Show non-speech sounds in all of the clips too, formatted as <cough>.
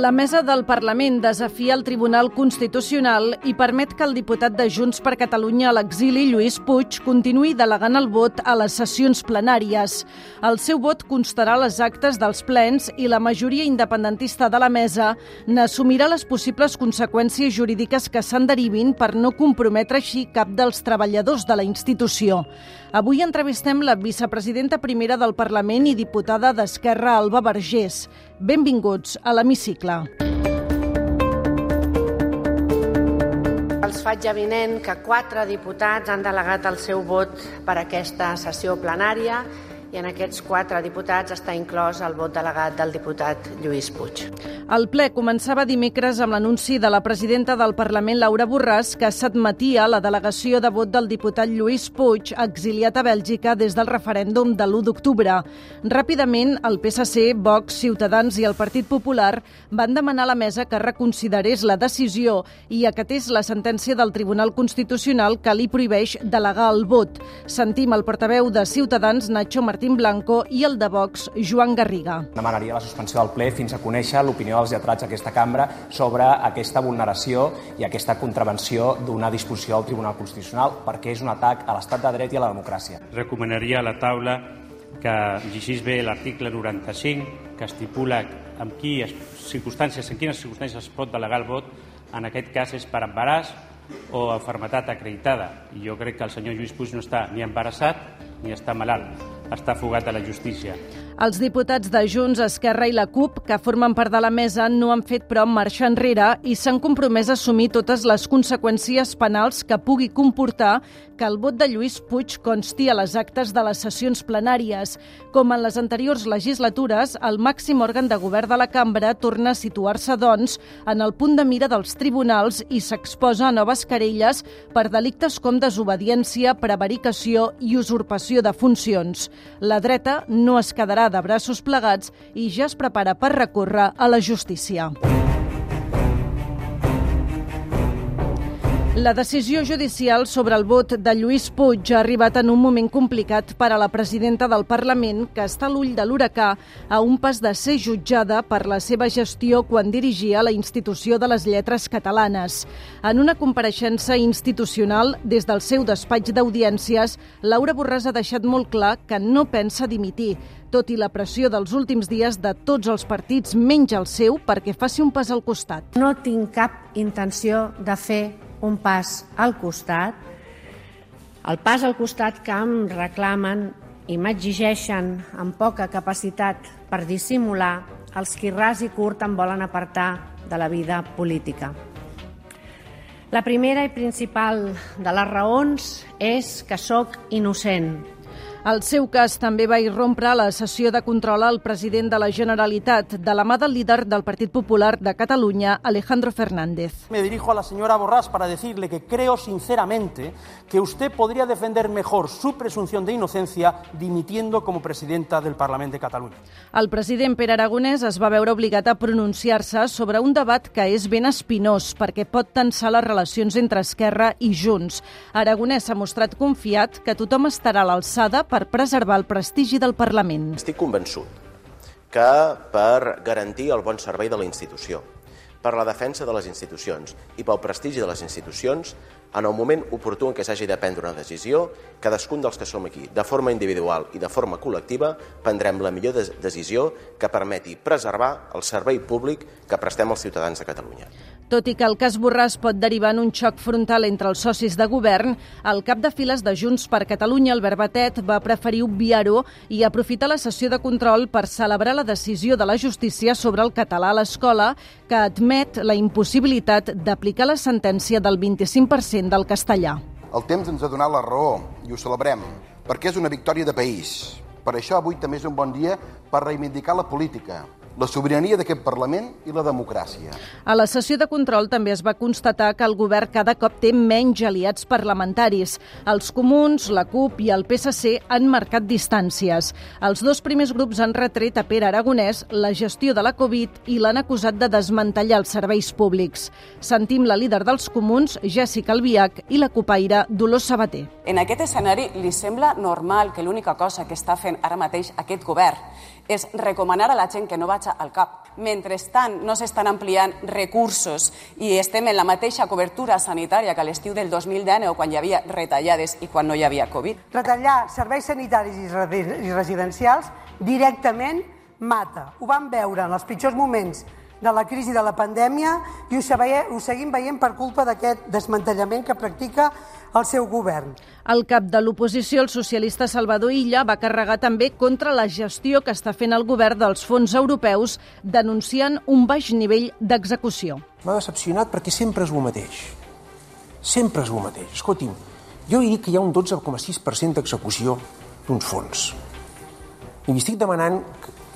La mesa del Parlament desafia el Tribunal Constitucional i permet que el diputat de Junts per Catalunya a l'exili, Lluís Puig, continuï delegant el vot a les sessions plenàries. El seu vot constarà les actes dels plens i la majoria independentista de la mesa n'assumirà les possibles conseqüències jurídiques que se'n derivin per no comprometre així cap dels treballadors de la institució. Avui entrevistem la vicepresidenta primera del Parlament i diputada d'Esquerra, Alba Vergés. Benvinguts a l'Hemicicle. Els faig avinent que quatre diputats han delegat el seu vot per aquesta sessió plenària i en aquests quatre diputats està inclòs el vot delegat del diputat Lluís Puig. El ple començava dimecres amb l'anunci de la presidenta del Parlament, Laura Borràs, que s'admetia la delegació de vot del diputat Lluís Puig, exiliat a Bèlgica des del referèndum de l'1 d'octubre. Ràpidament, el PSC, Vox, Ciutadans i el Partit Popular van demanar a la mesa que reconsiderés la decisió i acatés la sentència del Tribunal Constitucional que li prohibeix delegar el vot. Sentim el portaveu de Ciutadans, Nacho Martínez, Martín Blanco i el de Vox, Joan Garriga. Demanaria la suspensió del ple fins a conèixer l'opinió dels lletrats d'aquesta cambra sobre aquesta vulneració i aquesta contravenció d'una disposició del Tribunal Constitucional perquè és un atac a l'estat de dret i a la democràcia. Recomanaria a la taula que llegís bé l'article 95 que estipula en, qui circumstàncies, en quines circumstàncies es pot delegar el vot. En aquest cas és per embaràs o enfermetat acreditada. I jo crec que el senyor Lluís Puig no està ni embarassat ni està malalt està fugat a la justícia. Els diputats de Junts, Esquerra i la CUP, que formen part de la mesa, no han fet però marxa enrere i s'han compromès a assumir totes les conseqüències penals que pugui comportar que el vot de Lluís Puig consti a les actes de les sessions plenàries. Com en les anteriors legislatures, el màxim òrgan de govern de la cambra torna a situar-se, doncs, en el punt de mira dels tribunals i s'exposa a noves querelles per delictes com desobediència, prevaricació i usurpació de funcions. La dreta no es quedarà de braços plegats i ja es prepara per recórrer a la justícia. La decisió judicial sobre el vot de Lluís Puig ha arribat en un moment complicat per a la presidenta del Parlament, que està a l'ull de l'huracà a un pas de ser jutjada per la seva gestió quan dirigia la institució de les lletres catalanes. En una compareixença institucional des del seu despatx d'audiències, Laura Borràs ha deixat molt clar que no pensa dimitir, tot i la pressió dels últims dies de tots els partits menys el seu perquè faci un pas al costat. No tinc cap intenció de fer un pas al costat, el pas al costat que em reclamen i m'exigeixen amb poca capacitat per dissimular els qui ras i curt em volen apartar de la vida política. La primera i principal de les raons és que sóc innocent, el seu cas també va irrompre a la sessió de control al president de la Generalitat, de la mà del líder del Partit Popular de Catalunya, Alejandro Fernández. Me dirijo a la señora Borràs para decirle que creo sinceramente que usted podría defender mejor su presunción de inocencia dimitiendo como presidenta del Parlament de Catalunya. El president Pere Aragonès es va veure obligat a pronunciar-se sobre un debat que és ben espinós perquè pot tensar les relacions entre Esquerra i Junts. Aragonès s'ha mostrat confiat que tothom estarà a l'alçada per preservar el prestigi del Parlament. Estic convençut que per garantir el bon servei de la institució, per la defensa de les institucions i pel prestigi de les institucions, en el moment oportú en què s'hagi de prendre una decisió, cadascun dels que som aquí, de forma individual i de forma col·lectiva, prendrem la millor decisió que permeti preservar el servei públic que prestem als ciutadans de Catalunya. Tot i que el cas Borràs pot derivar en un xoc frontal entre els socis de govern, el cap de files de Junts per Catalunya, Albert Batet, va preferir obviar-ho i aprofitar la sessió de control per celebrar la decisió de la justícia sobre el català a l'escola, que admet la impossibilitat d'aplicar la sentència del 25% del castellà. El temps ens ha donat la raó i ho celebrem, perquè és una victòria de país. Per això avui també és un bon dia per reivindicar la política, la sobirania d'aquest Parlament i la democràcia. A la sessió de control també es va constatar que el govern cada cop té menys aliats parlamentaris. Els comuns, la CUP i el PSC han marcat distàncies. Els dos primers grups han retret a Pere Aragonès la gestió de la Covid i l'han acusat de desmantellar els serveis públics. Sentim la líder dels comuns, Jessica Albiach, i la copaire Dolors Sabater. En aquest escenari li sembla normal que l'única cosa que està fent ara mateix aquest govern és recomanar a la gent que no vagi al CAP. Mentrestant, no s'estan ampliant recursos i estem en la mateixa cobertura sanitària que a l'estiu del 2010 o quan hi havia retallades i quan no hi havia Covid. Retallar serveis sanitaris i residencials directament mata. Ho vam veure en els pitjors moments de la crisi de la pandèmia i ho, ho seguim veient per culpa d'aquest desmantellament que practica el seu govern. El cap de l'oposició, el socialista Salvador Illa, va carregar també contra la gestió que està fent el govern dels fons europeus, denunciant un baix nivell d'execució. M'ha decepcionat perquè sempre és el mateix. Sempre és el mateix. Escolti'm, jo he dit que hi ha un 12,6% d'execució d'uns fons. I li estic demanant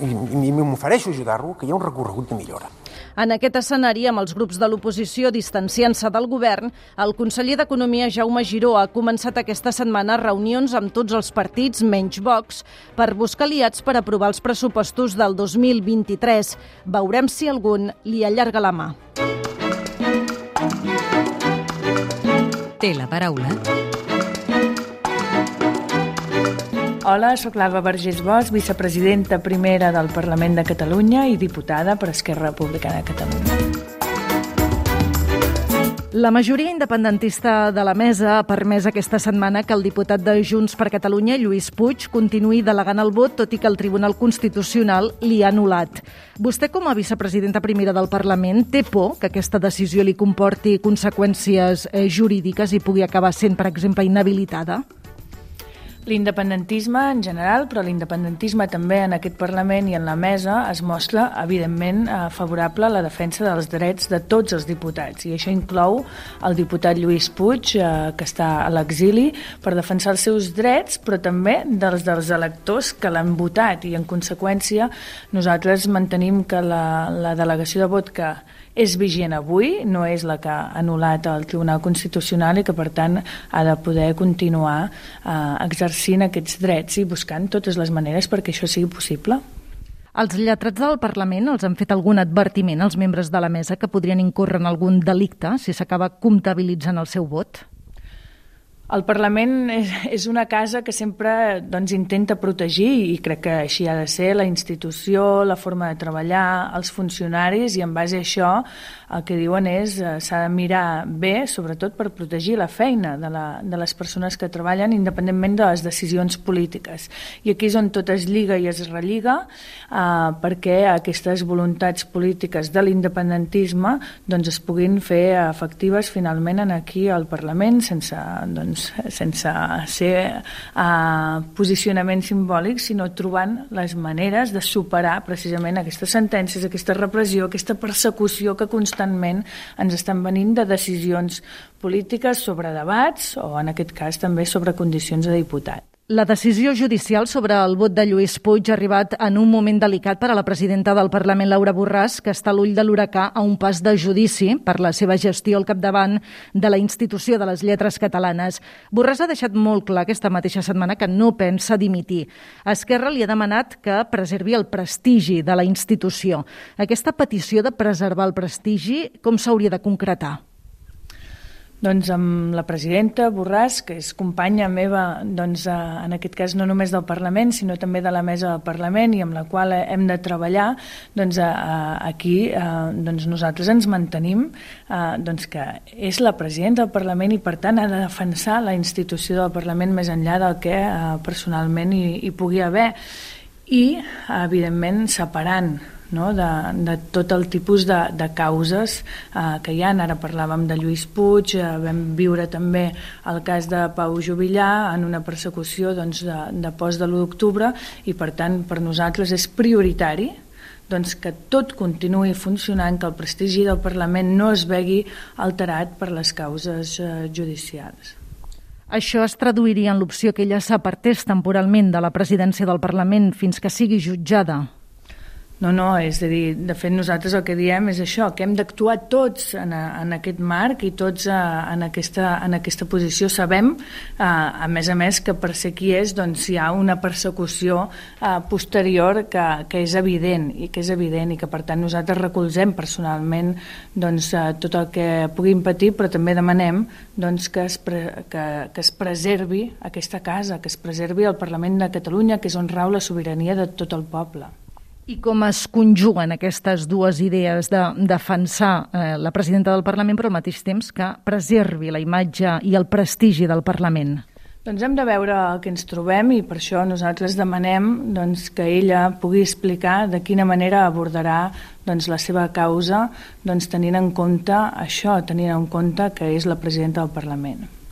i m'ofereixo ajudar-lo, que hi ha un recorregut de millora. En aquest escenari, amb els grups de l'oposició distanciant-se del govern, el conseller d'Economia Jaume Giró ha començat aquesta setmana reunions amb tots els partits, menys Vox, per buscar aliats per aprovar els pressupostos del 2023. Veurem si algun li allarga la mà. Té la paraula Hola, sóc l'Alba Vergés Bosch, vicepresidenta primera del Parlament de Catalunya i diputada per Esquerra Republicana de Catalunya. La majoria independentista de la mesa ha permès aquesta setmana que el diputat de Junts per Catalunya, Lluís Puig, continuï delegant el vot, tot i que el Tribunal Constitucional li ha anul·lat. Vostè, com a vicepresidenta primera del Parlament, té por que aquesta decisió li comporti conseqüències eh, jurídiques i pugui acabar sent, per exemple, inhabilitada? L'independentisme en general, però l'independentisme també en aquest Parlament i en la mesa es mostra, evidentment, eh, favorable a la defensa dels drets de tots els diputats. I això inclou el diputat Lluís Puig, eh, que està a l'exili, per defensar els seus drets, però també dels dels electors que l'han votat. I, en conseqüència, nosaltres mantenim que la, la delegació de vot que és vigent avui, no és la que ha anul·lat el Tribunal Constitucional i que per tant ha de poder continuar eh, exercint aquests drets i buscant totes les maneres perquè això sigui possible. Els lletrats del Parlament els han fet algun advertiment als membres de la mesa que podrien incórrer en algun delicte si s'acaba comptabilitzant el seu vot? El Parlament és, una casa que sempre doncs, intenta protegir i crec que així ha de ser la institució, la forma de treballar, els funcionaris i en base a això el que diuen és eh, s'ha de mirar bé, sobretot per protegir la feina de, la, de les persones que treballen independentment de les decisions polítiques. I aquí és on tot es lliga i es relliga eh, perquè aquestes voluntats polítiques de l'independentisme doncs, es puguin fer efectives finalment en aquí al Parlament sense doncs, sense ser uh, posicionaments simbòlics, sinó trobant les maneres de superar precisament aquestes sentències, aquesta repressió, aquesta persecució que constantment ens estan venint de decisions polítiques sobre debats o, en aquest cas, també sobre condicions de diputat. La decisió judicial sobre el vot de Lluís Puig ha arribat en un moment delicat per a la presidenta del Parlament, Laura Borràs, que està a l'ull de l'huracà a un pas de judici per la seva gestió al capdavant de la institució de les lletres catalanes. Borràs ha deixat molt clar aquesta mateixa setmana que no pensa dimitir. Esquerra li ha demanat que preservi el prestigi de la institució. Aquesta petició de preservar el prestigi, com s'hauria de concretar? Doncs amb la presidenta Borràs, que és companya meva, doncs, eh, en aquest cas no només del Parlament, sinó també de la mesa del Parlament i amb la qual hem de treballar, doncs eh, aquí eh, doncs nosaltres ens mantenim eh, doncs que és la presidenta del Parlament i per tant ha de defensar la institució del Parlament més enllà del que eh, personalment hi, hi pugui haver. I, evidentment, separant no? de, de tot el tipus de, de causes eh, que hi ha. Ara parlàvem de Lluís Puig, eh, vam viure també el cas de Pau Jubillà en una persecució doncs, de, de post de l'1 d'octubre i per tant per nosaltres és prioritari doncs que tot continuï funcionant, que el prestigi del Parlament no es vegi alterat per les causes eh, judicials. Això es traduiria en l'opció que ella s'apartés temporalment de la presidència del Parlament fins que sigui jutjada? No, no, és a dir, de fet nosaltres el que diem és això, que hem d'actuar tots en, a, en aquest marc i tots a, eh, en, aquesta, en aquesta posició. Sabem, a, eh, a més a més, que per ser qui és doncs, hi ha una persecució a, eh, posterior que, que és evident i que és evident i que per tant nosaltres recolzem personalment doncs, a, tot el que puguin patir, però també demanem doncs, que, es pre, que, que es preservi aquesta casa, que es preservi el Parlament de Catalunya, que és on rau la sobirania de tot el poble. I com es conjuguen aquestes dues idees de defensar eh, la presidenta del Parlament però al mateix temps que preservi la imatge i el prestigi del Parlament? Doncs hem de veure el que ens trobem i per això nosaltres demanem doncs, que ella pugui explicar de quina manera abordarà doncs, la seva causa doncs, tenint en compte això, tenint en compte que és la presidenta del Parlament.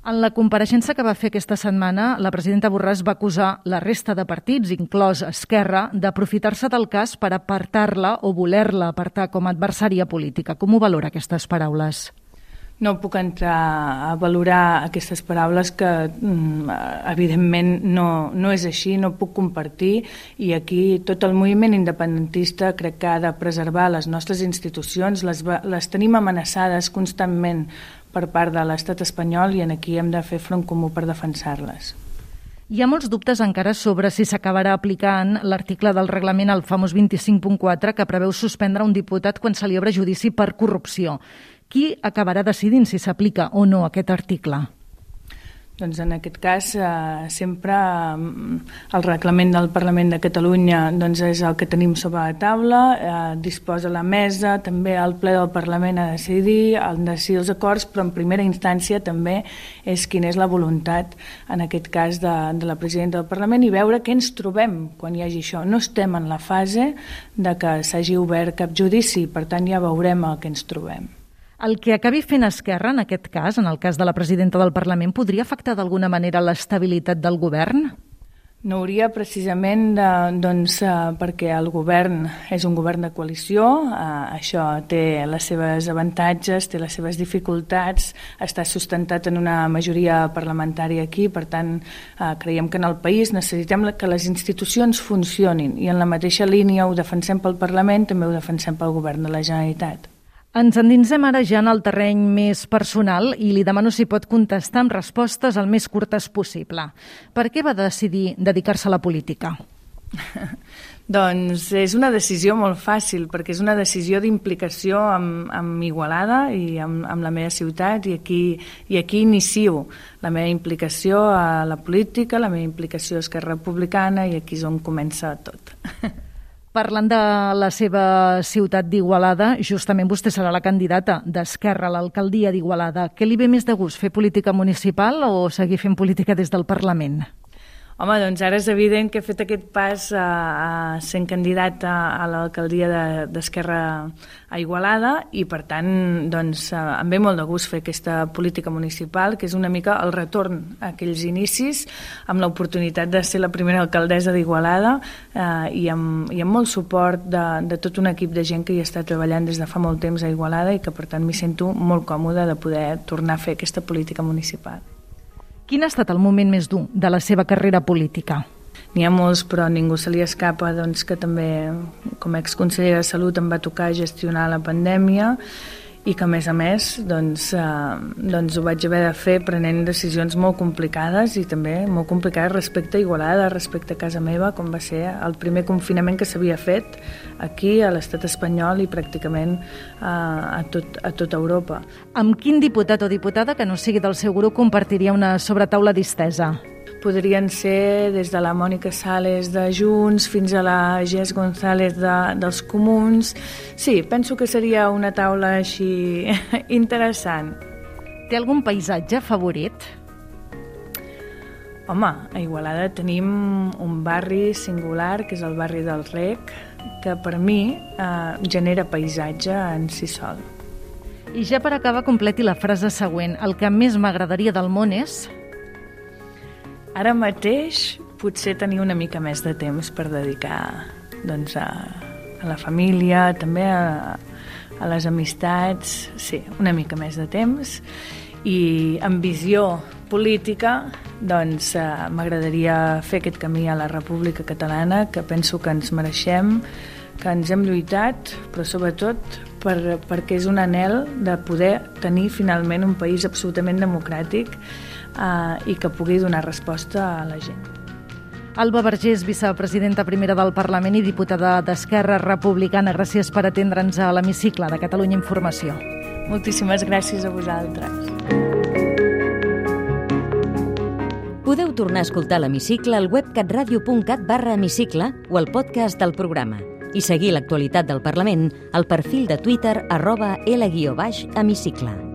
En la compareixença que va fer aquesta setmana, la presidenta Borràs va acusar la resta de partits, inclòs Esquerra, d'aprofitar-se del cas per apartar-la o voler-la apartar com a adversària política. Com ho valora aquestes paraules? No puc entrar a valorar aquestes paraules que mm, evidentment no, no és així, no puc compartir i aquí tot el moviment independentista crec que ha de preservar les nostres institucions, les, les tenim amenaçades constantment per part de l'estat espanyol i en aquí hem de fer front comú per defensar-les. Hi ha molts dubtes encara sobre si s'acabarà aplicant l'article del reglament al famós 25.4 que preveu suspendre un diputat quan se li obre judici per corrupció. Qui acabarà decidint si s'aplica o no aquest article? Doncs en aquest cas eh, sempre mm, el reglament del Parlament de Catalunya doncs és el que tenim sobre la taula, eh, disposa la mesa, també el ple del Parlament a decidir, de decidir els acords, però en primera instància també és quina és la voluntat, en aquest cas, de, de la presidenta del Parlament i veure què ens trobem quan hi hagi això. No estem en la fase de que s'hagi obert cap judici, per tant ja veurem el que ens trobem. El que acabi fent Esquerra, en aquest cas, en el cas de la presidenta del Parlament, podria afectar d'alguna manera l'estabilitat del govern? No hauria precisament de, doncs, eh, perquè el govern és un govern de coalició, eh, això té les seves avantatges, té les seves dificultats, està sustentat en una majoria parlamentària aquí, per tant eh, creiem que en el país necessitem que les institucions funcionin i en la mateixa línia ho defensem pel Parlament, també ho defensem pel govern de la Generalitat. Ens endinsem ara ja en el terreny més personal i li demano si pot contestar amb respostes el més curtes possible. Per què va decidir dedicar-se a la política? <laughs> doncs és una decisió molt fàcil, perquè és una decisió d'implicació amb, amb Igualada i amb, amb la meva ciutat i aquí, i aquí inicio la meva implicació a la política, la meva implicació a Esquerra Republicana i aquí és on comença tot. <laughs> Parlant de la seva ciutat d'Igualada, justament vostè serà la candidata d'Esquerra a l'alcaldia d'Igualada. Què li ve més de gust, fer política municipal o seguir fent política des del Parlament? Home, doncs ara és evident que he fet aquest pas a, a sent candidat a, a l'alcaldia d'Esquerra de, a Igualada i per tant doncs, em ve molt de gust fer aquesta política municipal que és una mica el retorn a aquells inicis amb l'oportunitat de ser la primera alcaldessa d'Igualada eh, i, amb, i amb molt suport de, de tot un equip de gent que hi està treballant des de fa molt temps a Igualada i que per tant m'hi sento molt còmoda de poder tornar a fer aquesta política municipal. Quin ha estat el moment més dur de la seva carrera política? N'hi ha molts, però ningú se li escapa doncs, que també com a exconseller de Salut em va tocar gestionar la pandèmia i que a més a més doncs, eh, doncs ho vaig haver de fer prenent decisions molt complicades i també molt complicades respecte a Igualada, respecte a casa meva, com va ser el primer confinament que s'havia fet aquí a l'estat espanyol i pràcticament eh, a, tot, a tota Europa. Amb quin diputat o diputada que no sigui del seu grup compartiria una sobretaula distesa? Podrien ser des de la Mònica Sales de Junts fins a la Gés González de, dels Comuns. Sí, penso que seria una taula així <laughs> interessant. Té algun paisatge favorit? Home, a Igualada tenim un barri singular, que és el barri del Rec, que per mi eh, genera paisatge en si sol. I ja per acabar, completi la frase següent. El que més m'agradaria del món és... Ara mateix potser tenir una mica més de temps per dedicar doncs, a, a la família, també a, a les amistats, sí, una mica més de temps. I amb visió política, doncs eh, m'agradaria fer aquest camí a la República Catalana, que penso que ens mereixem que ens hem lluitat, però sobretot per, perquè és un anel de poder tenir finalment un país absolutament democràtic eh, i que pugui donar resposta a la gent. Alba Vergés, vicepresidenta primera del Parlament i diputada d'Esquerra Republicana, gràcies per atendre'ns a l'hemicicle de Catalunya Informació. Moltíssimes gràcies a vosaltres. Podeu tornar a escoltar l'hemicicle al web catradio.cat barra hemicicle o al podcast del programa i seguir l'actualitat del Parlament al perfil de Twitter arroba L-hemicicle.